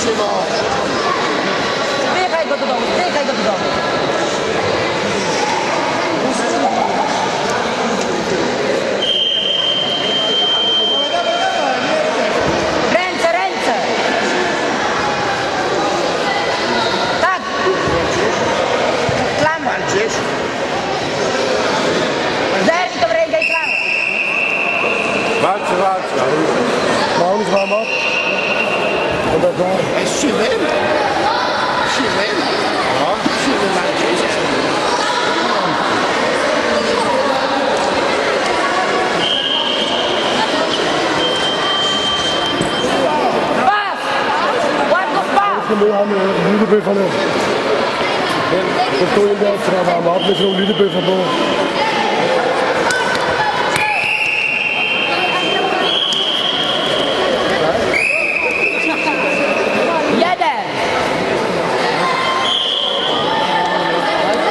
しいもん。正解、極こ。正、Chilena. Chilena? Ó. Chilena. Ludebeu van Hoog. En Antonio Beltrava, maar had met zo'n Ludebeu van Boven.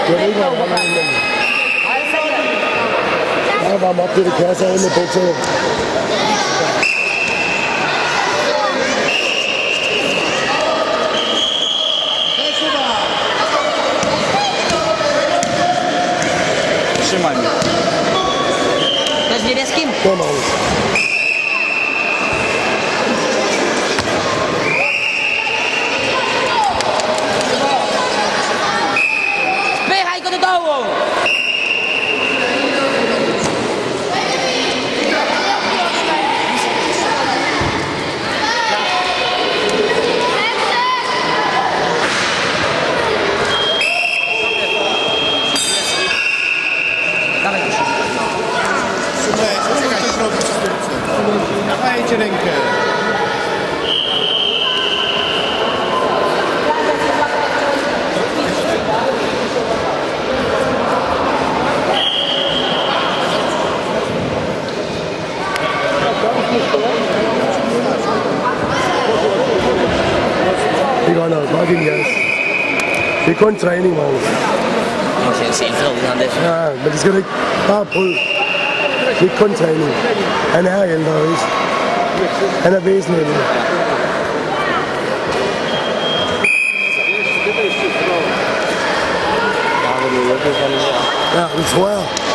Görüyor musun? Merhaba, macht ihr die Kerze hin, bitte. Trzymaj mnie. Też niebieskim? To mam. leć, czekaj, co robisz w sztuce? Dawajcie rękę. Die gaan nou, training maken. Ik zie veel aan dit. Ah, pull. Det er ikke kun træning. Han er ældre, også. Han er væsentlig ældre. Ja, det tror jeg.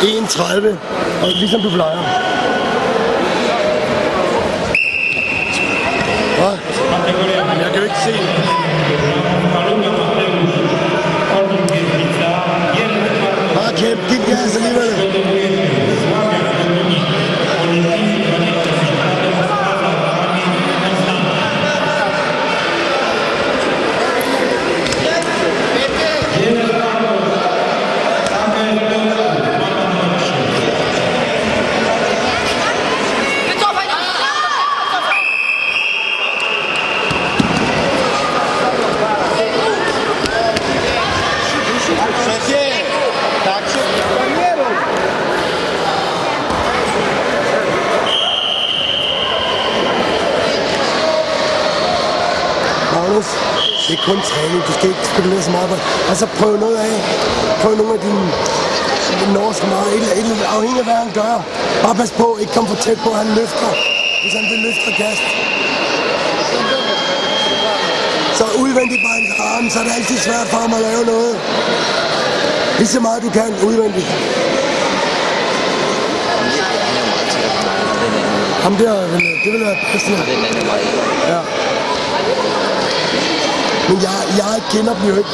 1,30. Og ligesom du plejer. Hvad? Jeg kan jo ikke se. Det er kun træning. Du skal ikke spekulere så meget på Altså prøv noget af. Prøv nogle af dine norske meget. Et, et, et, afhængig af hvad han gør. Bare pas på. Ikke kom for tæt på. Han løfter. Hvis han vil løfte kast. Så udvendigt bare hans arme, så er det altid svært for ham at lave noget. Lige så meget du kan udvendigt. Ham der, vil, det vil være passende. Ja. Men jeg, jeg kender dem jo ikke.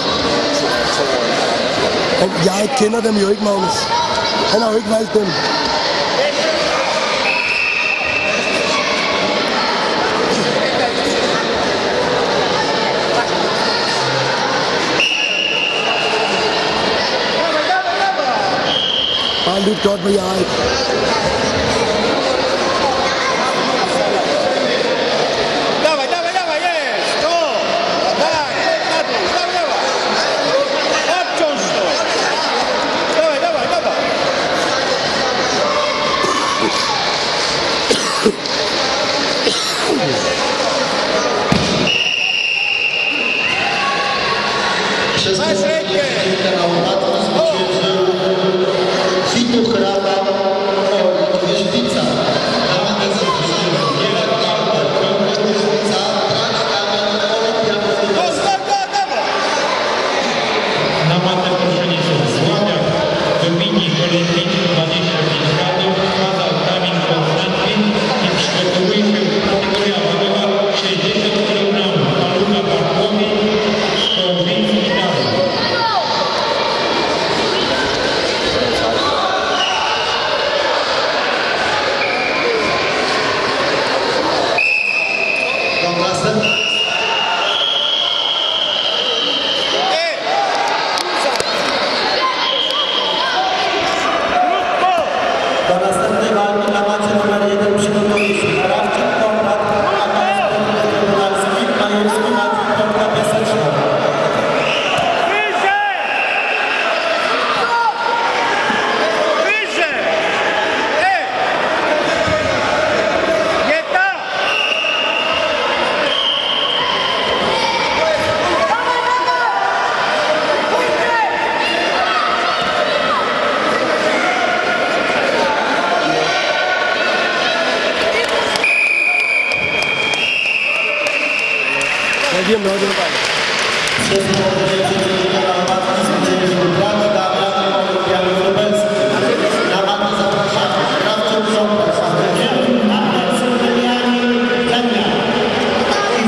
Han, jeg kender dem jo ikke, Magnus. Han har jo ikke valgt dem. Bare lyt godt med jer. 你和人民。medium नौजवान।